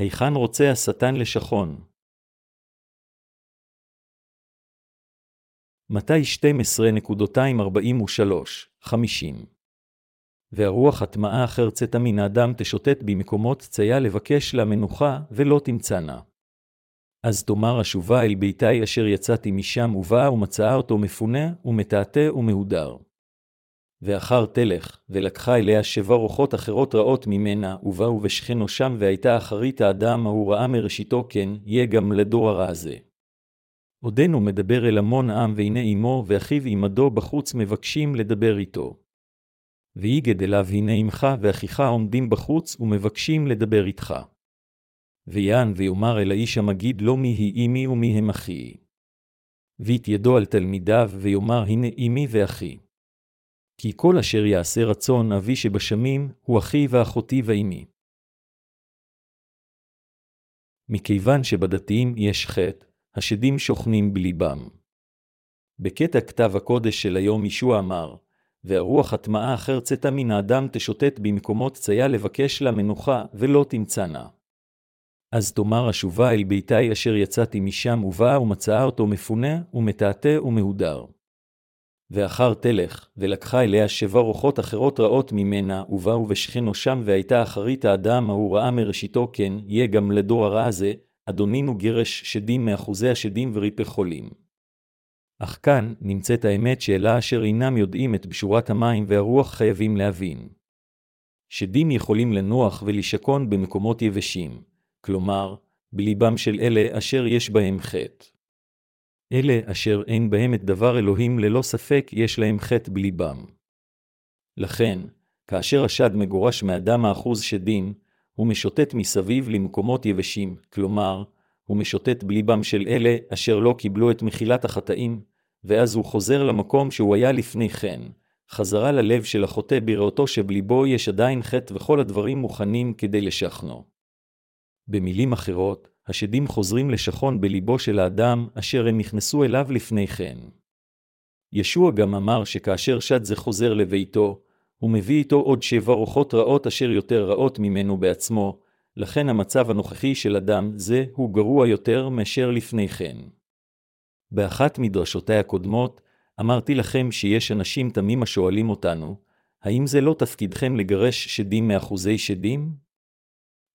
היכן רוצה השטן לשכון? מתי 12.243-50 והרוח הטמאה אשר צאתה מן האדם תשוטט במקומות צייה לבקש לה מנוחה, ולא תמצאנה. אז תאמר אשובה אל ביתי אשר יצאתי משם ובאה ומצאה אותו מפונה, ומטאטא ומהודר. ואחר תלך, ולקחה אליה שבע רוחות אחרות רעות ממנה, ובאו ושכנו שם, והייתה אחרית האדם ההוא רעה מראשיתו כן, יהיה גם לדור הרע הזה. עודנו מדבר אל המון עם, והנה אמו ואחיו עמדו בחוץ מבקשים לדבר איתו. ויגד אליו הנה אמך ואחיך עומדים בחוץ ומבקשים לדבר איתך. ויען ויאמר אל האיש המגיד לו מי היא אמי ומי הם אחי. וית ידו על תלמידיו ויאמר הנה אמי ואחי. כי כל אשר יעשה רצון אבי שבשמים, הוא אחי ואחותי ואמי. מכיוון שבדתיים יש חטא, השדים שוכנים בליבם. בקטע כתב הקודש של היום ישוע אמר, והרוח הטמאה אחר צאתה מן האדם תשוטט במקומות צייה לבקש לה מנוחה, ולא תמצאנה. אז תאמר אשובה אל ביתי אשר יצאתי משם ובאה ומצאה אותו מפונה, ומטאטא ומהודר. ואחר תלך, ולקחה אליה שבע רוחות אחרות רעות ממנה, ובאו ושכנו שם, והייתה אחרית האדם ההוא רעה מראשיתו כן, יהיה גם לדור הרע הזה, אדונינו גירש שדים מאחוזי השדים וריפא חולים. אך כאן נמצאת האמת שאלה אשר אינם יודעים את בשורת המים והרוח חייבים להבין. שדים יכולים לנוח ולשכון במקומות יבשים, כלומר, בליבם של אלה אשר יש בהם חטא. אלה אשר אין בהם את דבר אלוהים ללא ספק יש להם חטא בליבם. לכן, כאשר השד מגורש מאדם האחוז שדים, הוא משוטט מסביב למקומות יבשים, כלומר, הוא משוטט בליבם של אלה אשר לא קיבלו את מחילת החטאים, ואז הוא חוזר למקום שהוא היה לפני כן, חזרה ללב של החוטא בראותו שבליבו יש עדיין חטא וכל הדברים מוכנים כדי לשכנו. במילים אחרות, השדים חוזרים לשכון בליבו של האדם אשר הם נכנסו אליו לפני כן. ישוע גם אמר שכאשר שד זה חוזר לביתו, הוא מביא איתו עוד שבע רוחות רעות אשר יותר רעות ממנו בעצמו, לכן המצב הנוכחי של אדם זה הוא גרוע יותר מאשר לפני כן. באחת מדרשותיי הקודמות, אמרתי לכם שיש אנשים תמים השואלים אותנו, האם זה לא תפקידכם לגרש שדים מאחוזי שדים?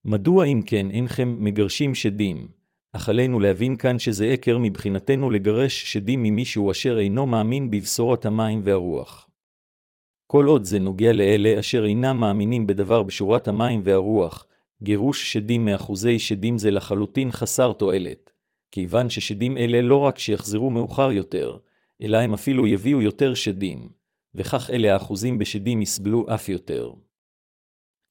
מדוע אם כן אינכם מגרשים שדים? אך עלינו להבין כאן שזה עקר מבחינתנו לגרש שדים ממישהו אשר אינו מאמין בבשורת המים והרוח. כל עוד זה נוגע לאלה אשר אינם מאמינים בדבר בשורת המים והרוח, גירוש שדים מאחוזי שדים זה לחלוטין חסר תועלת, כיוון ששדים אלה לא רק שיחזרו מאוחר יותר, אלא הם אפילו יביאו יותר שדים, וכך אלה האחוזים בשדים יסבלו אף יותר.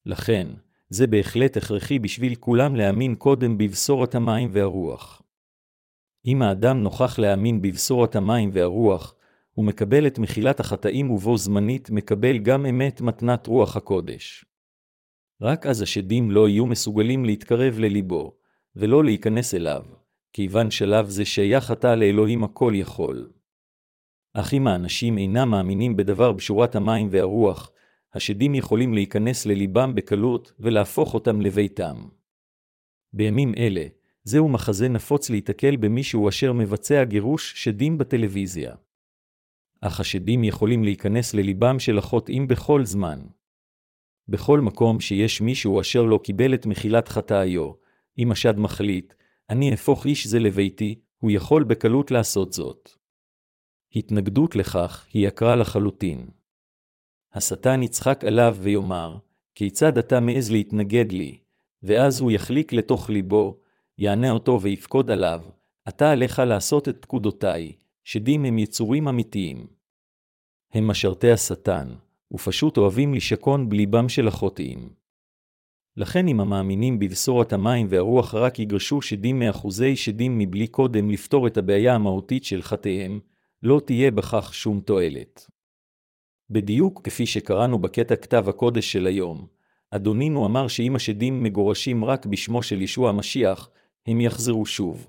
לכן, זה בהחלט הכרחי בשביל כולם להאמין קודם בבשורת המים והרוח. אם האדם נוכח להאמין בבשורת המים והרוח, הוא מקבל את מחילת החטאים ובו זמנית מקבל גם אמת מתנת רוח הקודש. רק אז השדים לא יהיו מסוגלים להתקרב לליבו, ולא להיכנס אליו, כיוון שלב זה שייך עתה לאלוהים הכל יכול. אך אם האנשים אינם מאמינים בדבר בשורת המים והרוח, השדים יכולים להיכנס לליבם בקלות ולהפוך אותם לביתם. בימים אלה, זהו מחזה נפוץ להיתקל במישהו אשר מבצע גירוש שדים בטלוויזיה. אך השדים יכולים להיכנס לליבם של החוטאים בכל זמן. בכל מקום שיש מישהו אשר לא קיבל את מחילת חטאיו, אם השד מחליט, אני אהפוך איש זה לביתי, הוא יכול בקלות לעשות זאת. התנגדות לכך היא יקרה לחלוטין. השטן יצחק עליו ויאמר, כיצד אתה מעז להתנגד לי? ואז הוא יחליק לתוך ליבו, יענה אותו ויפקוד עליו, אתה עליך לעשות את פקודותיי, שדים הם יצורים אמיתיים. הם משרתי השטן, ופשוט אוהבים לשכון בליבם של החוטאים. לכן אם המאמינים בבשורת המים והרוח רק יגרשו שדים מאחוזי שדים מבלי קודם לפתור את הבעיה המהותית של חטאיהם, לא תהיה בכך שום תועלת. בדיוק כפי שקראנו בקטע כתב הקודש של היום, אדונינו אמר שאם השדים מגורשים רק בשמו של ישוע המשיח, הם יחזרו שוב.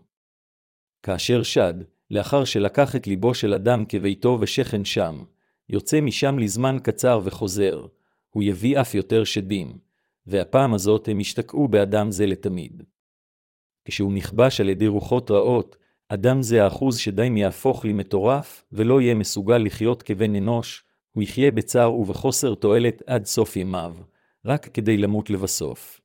כאשר שד, לאחר שלקח את ליבו של אדם כביתו ושכן שם, יוצא משם לזמן קצר וחוזר, הוא יביא אף יותר שדים, והפעם הזאת הם ישתקעו באדם זה לתמיד. כשהוא נכבש על ידי רוחות רעות, אדם זה האחוז שדים יהפוך למטורף, ולא יהיה מסוגל לחיות כבן אנוש, הוא יחיה בצער ובחוסר תועלת עד סוף ימיו, רק כדי למות לבסוף.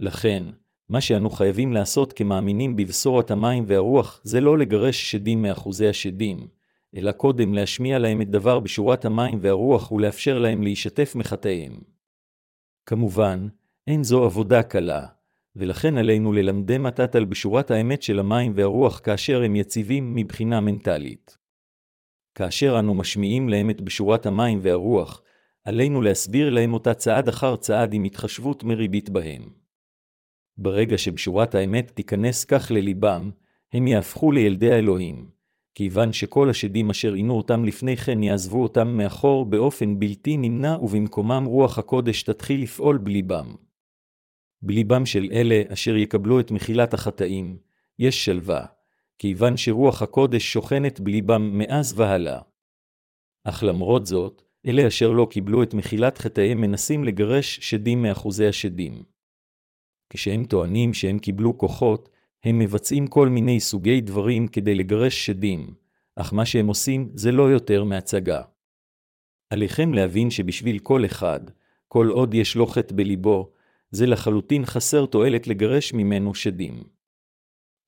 לכן, מה שאנו חייבים לעשות כמאמינים בבשורת המים והרוח, זה לא לגרש שדים מאחוזי השדים, אלא קודם להשמיע להם את דבר בשורת המים והרוח ולאפשר להם להישתף מחטאיהם. כמובן, אין זו עבודה קלה, ולכן עלינו ללמדם מתת על בשורת האמת של המים והרוח כאשר הם יציבים מבחינה מנטלית. כאשר אנו משמיעים להם את בשורת המים והרוח, עלינו להסביר להם אותה צעד אחר צעד עם התחשבות מריבית בהם. ברגע שבשורת האמת תיכנס כך לליבם, הם יהפכו לילדי האלוהים, כיוון שכל השדים אשר עינו אותם לפני כן יעזבו אותם מאחור באופן בלתי נמנע ובמקומם רוח הקודש תתחיל לפעול בליבם. בליבם של אלה אשר יקבלו את מחילת החטאים, יש שלווה, כיוון שרוח הקודש שוכנת בליבם מאז והלאה. אך למרות זאת, אלה אשר לא קיבלו את מחילת חטאיהם מנסים לגרש שדים מאחוזי השדים. כשהם טוענים שהם קיבלו כוחות, הם מבצעים כל מיני סוגי דברים כדי לגרש שדים, אך מה שהם עושים זה לא יותר מהצגה. עליכם להבין שבשביל כל אחד, כל עוד יש לו חטא בליבו, זה לחלוטין חסר תועלת לגרש ממנו שדים.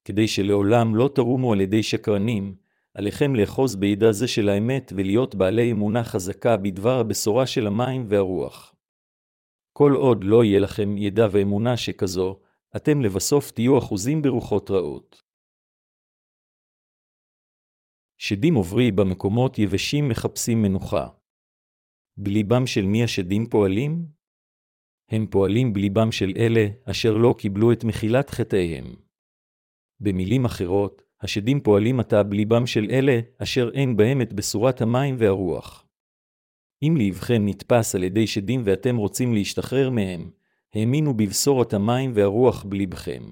כדי שלעולם לא תרומו על ידי שקרנים, עליכם לאחוז בידע זה של האמת ולהיות בעלי אמונה חזקה בדבר הבשורה של המים והרוח. כל עוד לא יהיה לכם ידע ואמונה שכזו, אתם לבסוף תהיו אחוזים ברוחות רעות. שדים עוברי במקומות יבשים מחפשים מנוחה. בליבם של מי השדים פועלים? הם פועלים בליבם של אלה אשר לא קיבלו את מחילת חטאיהם. במילים אחרות, השדים פועלים עתה בליבם של אלה אשר אין בהם את בשורת המים והרוח. אם ליבכם נתפס על ידי שדים ואתם רוצים להשתחרר מהם, האמינו בבשורת המים והרוח בלבכם.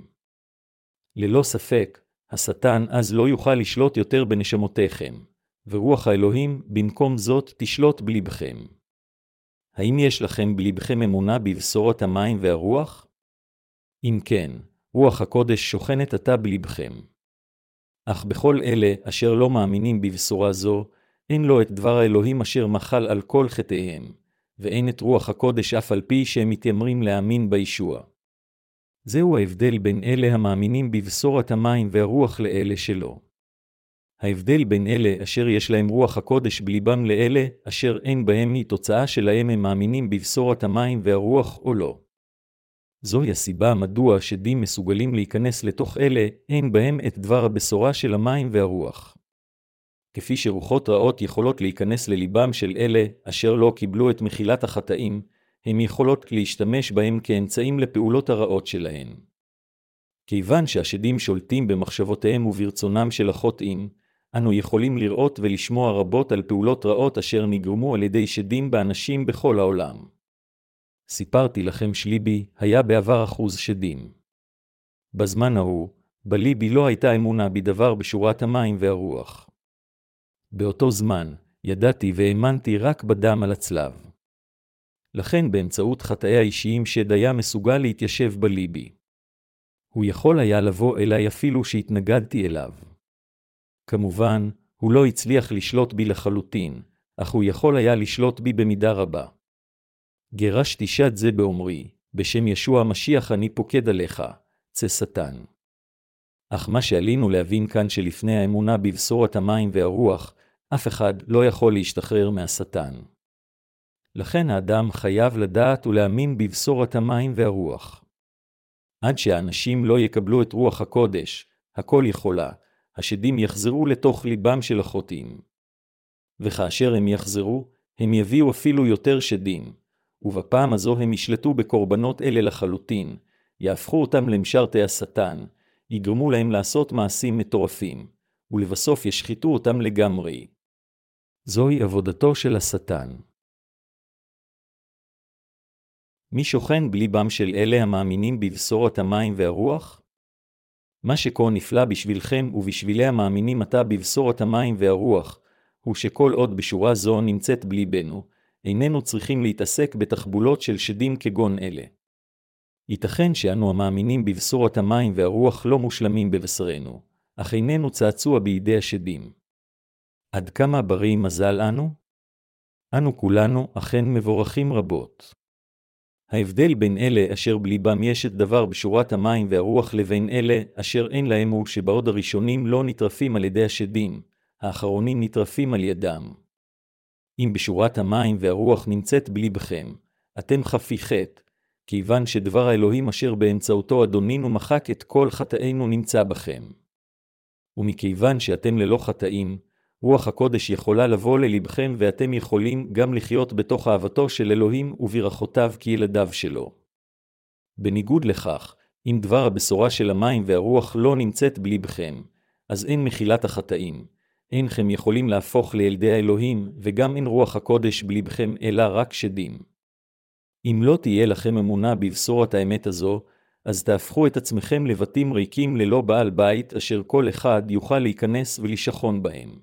ללא ספק, השטן אז לא יוכל לשלוט יותר בנשמותיכם, ורוח האלוהים במקום זאת תשלוט בלבכם. האם יש לכם בלבכם אמונה בבשורת המים והרוח? אם כן, רוח הקודש שוכנת עתה בלבכם. אך בכל אלה אשר לא מאמינים בבשורה זו, אין לו את דבר האלוהים אשר מחל על כל חטאיהם, ואין את רוח הקודש אף על פי שהם מתיימרים להאמין בישוע. זהו ההבדל בין אלה המאמינים בבשורת המים והרוח לאלה שלא. ההבדל בין אלה אשר יש להם רוח הקודש בליבם לאלה אשר אין בהם היא תוצאה שלהם הם מאמינים בבשורת המים והרוח או לא. זוהי הסיבה מדוע שדים מסוגלים להיכנס לתוך אלה, אין בהם את דבר הבשורה של המים והרוח. כפי שרוחות רעות יכולות להיכנס לליבם של אלה אשר לא קיבלו את מחילת החטאים, הן יכולות להשתמש בהם כאמצעים לפעולות הרעות שלהן. כיוון שהשדים שולטים במחשבותיהם וברצונם של החוטאים, אנו יכולים לראות ולשמוע רבות על פעולות רעות אשר נגרמו על ידי שדים באנשים בכל העולם. סיפרתי לכם שליבי היה בעבר אחוז שדים. בזמן ההוא, בליבי לא הייתה אמונה בדבר בשורת המים והרוח. באותו זמן, ידעתי והאמנתי רק בדם על הצלב. לכן באמצעות חטאי האישיים שד היה מסוגל להתיישב בליבי. הוא יכול היה לבוא אליי אפילו שהתנגדתי אליו. כמובן, הוא לא הצליח לשלוט בי לחלוטין, אך הוא יכול היה לשלוט בי במידה רבה. גירשתי שד זה באומרי, בשם ישוע המשיח אני פוקד עליך, צא שטן. אך מה שעלינו להבין כאן שלפני האמונה בבשורת המים והרוח, אף אחד לא יכול להשתחרר מהשטן. לכן האדם חייב לדעת ולהאמין בבשורת המים והרוח. עד שהאנשים לא יקבלו את רוח הקודש, הכל יכולה, השדים יחזרו לתוך ליבם של החוטאים. וכאשר הם יחזרו, הם יביאו אפילו יותר שדים, ובפעם הזו הם ישלטו בקורבנות אלה לחלוטין, יהפכו אותם למשרתי השטן, יגרמו להם לעשות מעשים מטורפים, ולבסוף ישחיתו אותם לגמרי. זוהי עבודתו של השטן. מי שוכן בליבם של אלה המאמינים בבשורת המים והרוח? מה שכה נפלא בשבילכם ובשבילי המאמינים עתה בבשורת המים והרוח, הוא שכל עוד בשורה זו נמצאת בליבנו, איננו צריכים להתעסק בתחבולות של שדים כגון אלה. ייתכן שאנו המאמינים בבשורת המים והרוח לא מושלמים בבשרנו, אך איננו צעצוע בידי השדים. עד כמה ברי מזל אנו? אנו כולנו אכן מבורכים רבות. ההבדל בין אלה אשר בליבם יש את דבר בשורת המים והרוח לבין אלה אשר אין להם הוא שבעוד הראשונים לא נטרפים על ידי השדים, האחרונים נטרפים על ידם. אם בשורת המים והרוח נמצאת בליבכם, אתם חפי חטא, כיוון שדבר האלוהים אשר באמצעותו אדונינו מחק את כל חטאינו נמצא בכם. ומכיוון שאתם ללא חטאים, רוח הקודש יכולה לבוא ללבכם ואתם יכולים גם לחיות בתוך אהבתו של אלוהים וברכותיו כילדיו שלו. בניגוד לכך, אם דבר הבשורה של המים והרוח לא נמצאת בלבכם, אז אין מחילת החטאים, אינכם יכולים להפוך לילדי האלוהים, וגם אין רוח הקודש בלבכם אלא רק שדים. אם לא תהיה לכם אמונה בבשורת האמת הזו, אז תהפכו את עצמכם לבתים ריקים ללא בעל בית, אשר כל אחד יוכל להיכנס ולשכון בהם.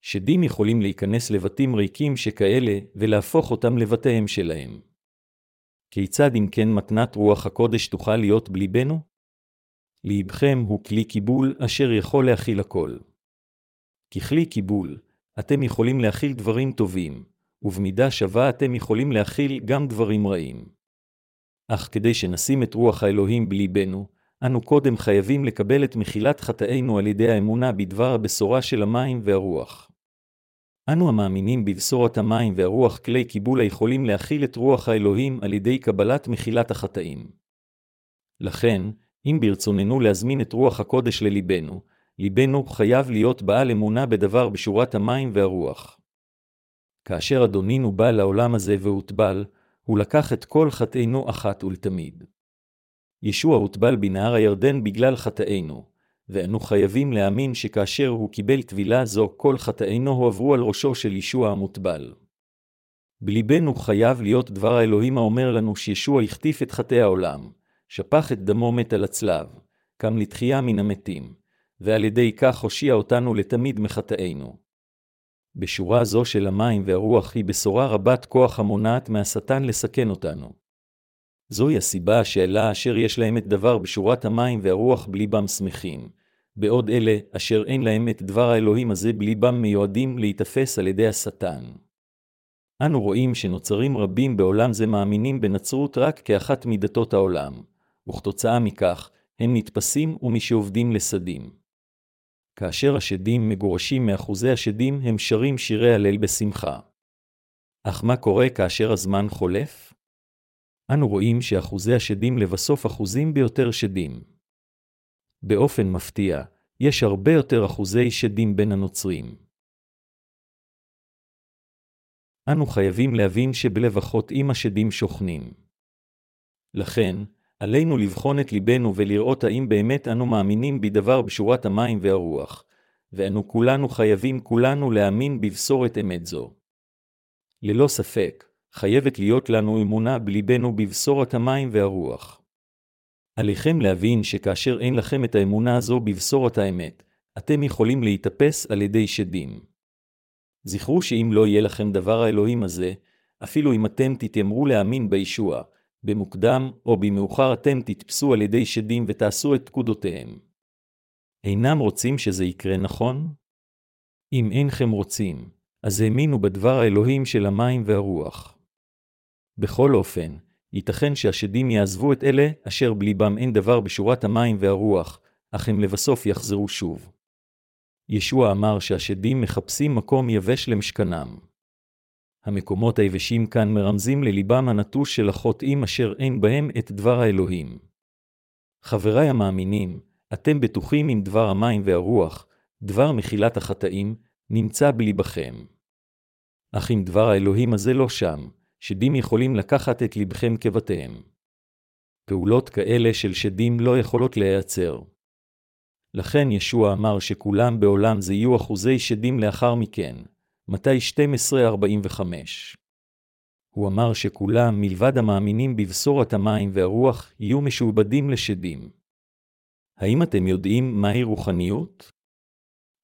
שדים יכולים להיכנס לבתים ריקים שכאלה, ולהפוך אותם לבתיהם שלהם. כיצד אם כן מתנת רוח הקודש תוכל להיות בליבנו? ליבכם הוא כלי קיבול אשר יכול להכיל הכל. ככלי קיבול, אתם יכולים להכיל דברים טובים, ובמידה שווה אתם יכולים להכיל גם דברים רעים. אך כדי שנשים את רוח האלוהים בליבנו, אנו קודם חייבים לקבל את מחילת חטאינו על ידי האמונה בדבר הבשורה של המים והרוח. אנו המאמינים בבשורת המים והרוח כלי קיבול היכולים להכיל את רוח האלוהים על ידי קבלת מחילת החטאים. לכן, אם ברצוננו להזמין את רוח הקודש לליבנו, ליבנו חייב להיות בעל אמונה בדבר בשורת המים והרוח. כאשר אדונינו בא לעולם הזה והוטבל, הוא לקח את כל חטאינו אחת ולתמיד. ישוע הוטבל בנהר הירדן בגלל חטאינו, ואנו חייבים להאמין שכאשר הוא קיבל טבילה זו, כל חטאינו הועברו על ראשו של ישוע המוטבל. בליבנו חייב להיות דבר האלוהים האומר לנו שישוע החטיף את חטאי העולם, שפך את דמו מת על הצלב, קם לתחייה מן המתים, ועל ידי כך הושיע אותנו לתמיד מחטאינו. בשורה זו של המים והרוח היא בשורה רבת כוח המונעת מהשטן לסכן אותנו. זוהי הסיבה שאלה אשר יש להם את דבר בשורת המים והרוח בליבם שמחים, בעוד אלה אשר אין להם את דבר האלוהים הזה בליבם מיועדים להיתפס על ידי השטן. אנו רואים שנוצרים רבים בעולם זה מאמינים בנצרות רק כאחת מדתות העולם, וכתוצאה מכך, הם נתפסים ומשעובדים לסדים. כאשר השדים מגורשים מאחוזי השדים, הם שרים שירי הלל בשמחה. אך מה קורה כאשר הזמן חולף? אנו רואים שאחוזי השדים לבסוף אחוזים ביותר שדים. באופן מפתיע, יש הרבה יותר אחוזי שדים בין הנוצרים. אנו חייבים להבין שבלב החוטאים השדים שוכנים. לכן, עלינו לבחון את ליבנו ולראות האם באמת אנו מאמינים בדבר בשורת המים והרוח, ואנו כולנו חייבים כולנו להאמין בבשורת אמת זו. ללא ספק, חייבת להיות לנו אמונה בליבנו בבשורת המים והרוח. עליכם להבין שכאשר אין לכם את האמונה הזו בבשורת האמת, אתם יכולים להתאפס על ידי שדים. זכרו שאם לא יהיה לכם דבר האלוהים הזה, אפילו אם אתם תתיימרו להאמין בישוע, במוקדם או במאוחר אתם תתפסו על ידי שדים ותעשו את פקודותיהם. אינם רוצים שזה יקרה נכון? אם אינכם רוצים, אז האמינו בדבר האלוהים של המים והרוח. בכל אופן, ייתכן שהשדים יעזבו את אלה אשר בליבם אין דבר בשורת המים והרוח, אך הם לבסוף יחזרו שוב. ישוע אמר שהשדים מחפשים מקום יבש למשכנם. המקומות היבשים כאן מרמזים לליבם הנטוש של החוטאים אשר אין בהם את דבר האלוהים. חבריי המאמינים, אתם בטוחים עם דבר המים והרוח, דבר מחילת החטאים, נמצא בליבכם. אך אם דבר האלוהים הזה לא שם, שדים יכולים לקחת את לבכם כבתיהם. פעולות כאלה של שדים לא יכולות להיעצר. לכן ישוע אמר שכולם בעולם זה יהיו אחוזי שדים לאחר מכן, מתי 12:45. הוא אמר שכולם, מלבד המאמינים בבשורת המים והרוח, יהיו משועבדים לשדים. האם אתם יודעים מהי רוחניות?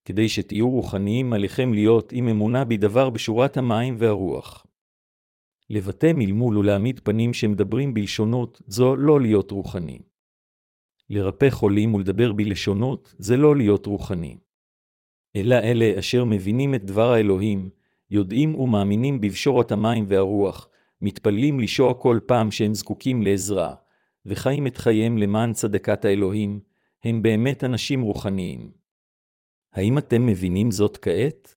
כדי שתהיו רוחניים עליכם להיות עם אמונה בדבר בשורת המים והרוח. לבטא מלמול ולהעמיד פנים שמדברים בלשונות, זו לא להיות רוחני. לרפא חולים ולדבר בלשונות, זה לא להיות רוחני. אלא אלה אשר מבינים את דבר האלוהים, יודעים ומאמינים בפשורת המים והרוח, מתפללים לשוע כל פעם שהם זקוקים לעזרה, וחיים את חייהם למען צדקת האלוהים, הם באמת אנשים רוחניים. האם אתם מבינים זאת כעת?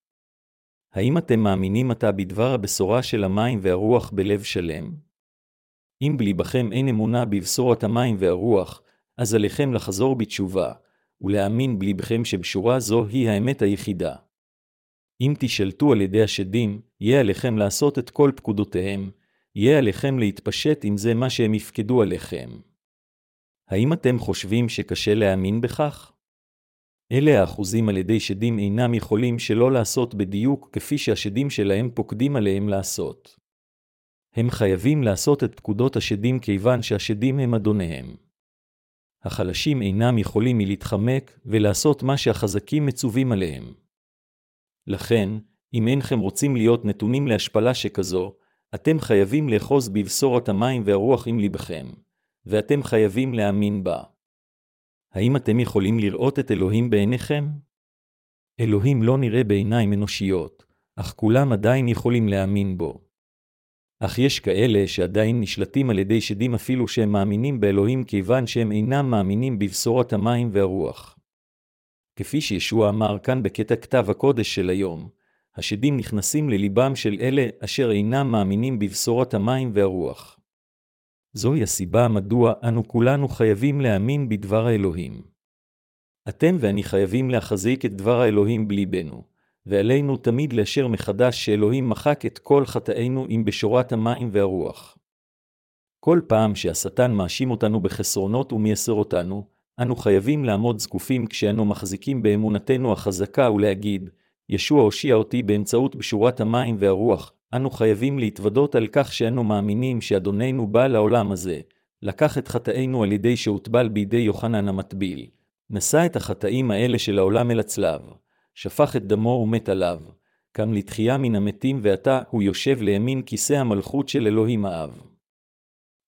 האם אתם מאמינים עתה בדבר הבשורה של המים והרוח בלב שלם? אם בליבכם אין אמונה בבשורת המים והרוח, אז עליכם לחזור בתשובה, ולהאמין בליבכם שבשורה זו היא האמת היחידה. אם תשלטו על ידי השדים, יהיה עליכם לעשות את כל פקודותיהם, יהיה עליכם להתפשט אם זה מה שהם יפקדו עליכם. האם אתם חושבים שקשה להאמין בכך? אלה האחוזים על ידי שדים אינם יכולים שלא לעשות בדיוק כפי שהשדים שלהם פוקדים עליהם לעשות. הם חייבים לעשות את פקודות השדים כיוון שהשדים הם אדוניהם. החלשים אינם יכולים מלהתחמק ולעשות מה שהחזקים מצווים עליהם. לכן, אם אינכם רוצים להיות נתונים להשפלה שכזו, אתם חייבים לאחוז בבשורת המים והרוח עם לבכם, ואתם חייבים להאמין בה. האם אתם יכולים לראות את אלוהים בעיניכם? אלוהים לא נראה בעיניים אנושיות, אך כולם עדיין יכולים להאמין בו. אך יש כאלה שעדיין נשלטים על ידי שדים אפילו שהם מאמינים באלוהים כיוון שהם אינם מאמינים בבשורת המים והרוח. כפי שישוע אמר כאן בקטע כתב הקודש של היום, השדים נכנסים לליבם של אלה אשר אינם מאמינים בבשורת המים והרוח. זוהי הסיבה מדוע אנו כולנו חייבים להאמין בדבר האלוהים. אתם ואני חייבים להחזיק את דבר האלוהים בליבנו, ועלינו תמיד לאשר מחדש שאלוהים מחק את כל חטאינו עם בשורת המים והרוח. כל פעם שהשטן מאשים אותנו בחסרונות ומייסר אותנו, אנו חייבים לעמוד זקופים כשאנו מחזיקים באמונתנו החזקה ולהגיד, ישוע הושיע אותי באמצעות בשורת המים והרוח, אנו חייבים להתוודות על כך שאנו מאמינים שאדוננו בא לעולם הזה, לקח את חטאינו על ידי שהוטבל בידי יוחנן המטביל, נשא את החטאים האלה של העולם אל הצלב, שפך את דמו ומת עליו, קם לתחייה מן המתים ועתה הוא יושב לימין כיסא המלכות של אלוהים האב.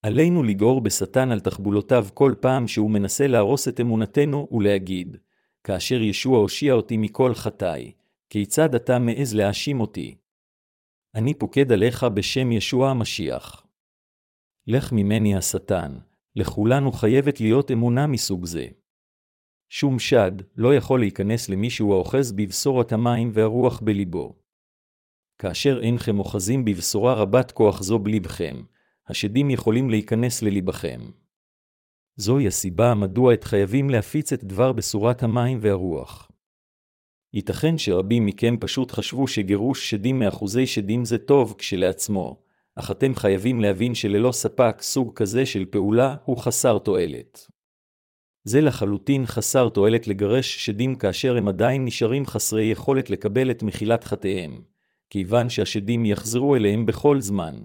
עלינו לגעור בשטן על תחבולותיו כל פעם שהוא מנסה להרוס את אמונתנו ולהגיד, כאשר ישוע הושיע אותי מכל חטאי, כיצד אתה מעז להאשים אותי? אני פוקד עליך בשם ישוע המשיח. לך ממני השטן, לכולנו חייבת להיות אמונה מסוג זה. שום שד לא יכול להיכנס למישהו האוחז בבשורת המים והרוח בליבו. כאשר אינכם אוחזים בבשורה רבת כוח זו בלבכם, השדים יכולים להיכנס לליבכם. זוהי הסיבה מדוע את חייבים להפיץ את דבר בשורת המים והרוח. ייתכן שרבים מכם פשוט חשבו שגירוש שדים מאחוזי שדים זה טוב כשלעצמו, אך אתם חייבים להבין שללא ספק סוג כזה של פעולה הוא חסר תועלת. זה לחלוטין חסר תועלת לגרש שדים כאשר הם עדיין נשארים חסרי יכולת לקבל את מחילת חטאיהם, כיוון שהשדים יחזרו אליהם בכל זמן.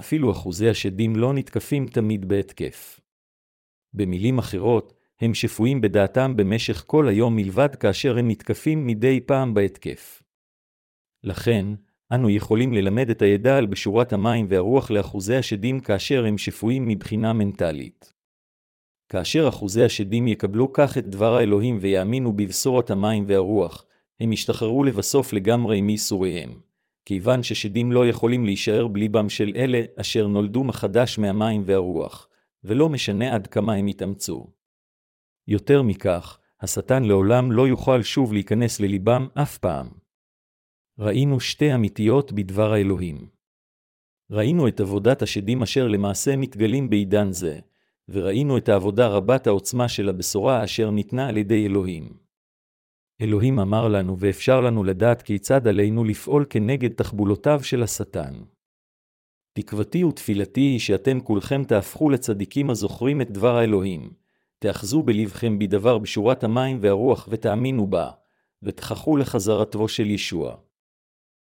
אפילו אחוזי השדים לא נתקפים תמיד בהתקף. במילים אחרות, הם שפויים בדעתם במשך כל היום מלבד כאשר הם נתקפים מדי פעם בהתקף. לכן, אנו יכולים ללמד את הידע על בשורת המים והרוח לאחוזי השדים כאשר הם שפויים מבחינה מנטלית. כאשר אחוזי השדים יקבלו כך את דבר האלוהים ויאמינו בבשורת המים והרוח, הם ישתחררו לבסוף לגמרי מייסוריהם. כיוון ששדים לא יכולים להישאר בליבם של אלה אשר נולדו מחדש מהמים והרוח, ולא משנה עד כמה הם יתאמצו. יותר מכך, השטן לעולם לא יוכל שוב להיכנס לליבם אף פעם. ראינו שתי אמיתיות בדבר האלוהים. ראינו את עבודת השדים אשר למעשה מתגלים בעידן זה, וראינו את העבודה רבת העוצמה של הבשורה אשר ניתנה על ידי אלוהים. אלוהים אמר לנו ואפשר לנו לדעת כיצד עלינו לפעול כנגד תחבולותיו של השטן. תקוותי ותפילתי היא שאתם כולכם תהפכו לצדיקים הזוכרים את דבר האלוהים, תאחזו בלבכם בדבר בשורת המים והרוח ותאמינו בה, ותחכו לחזרתו של ישוע.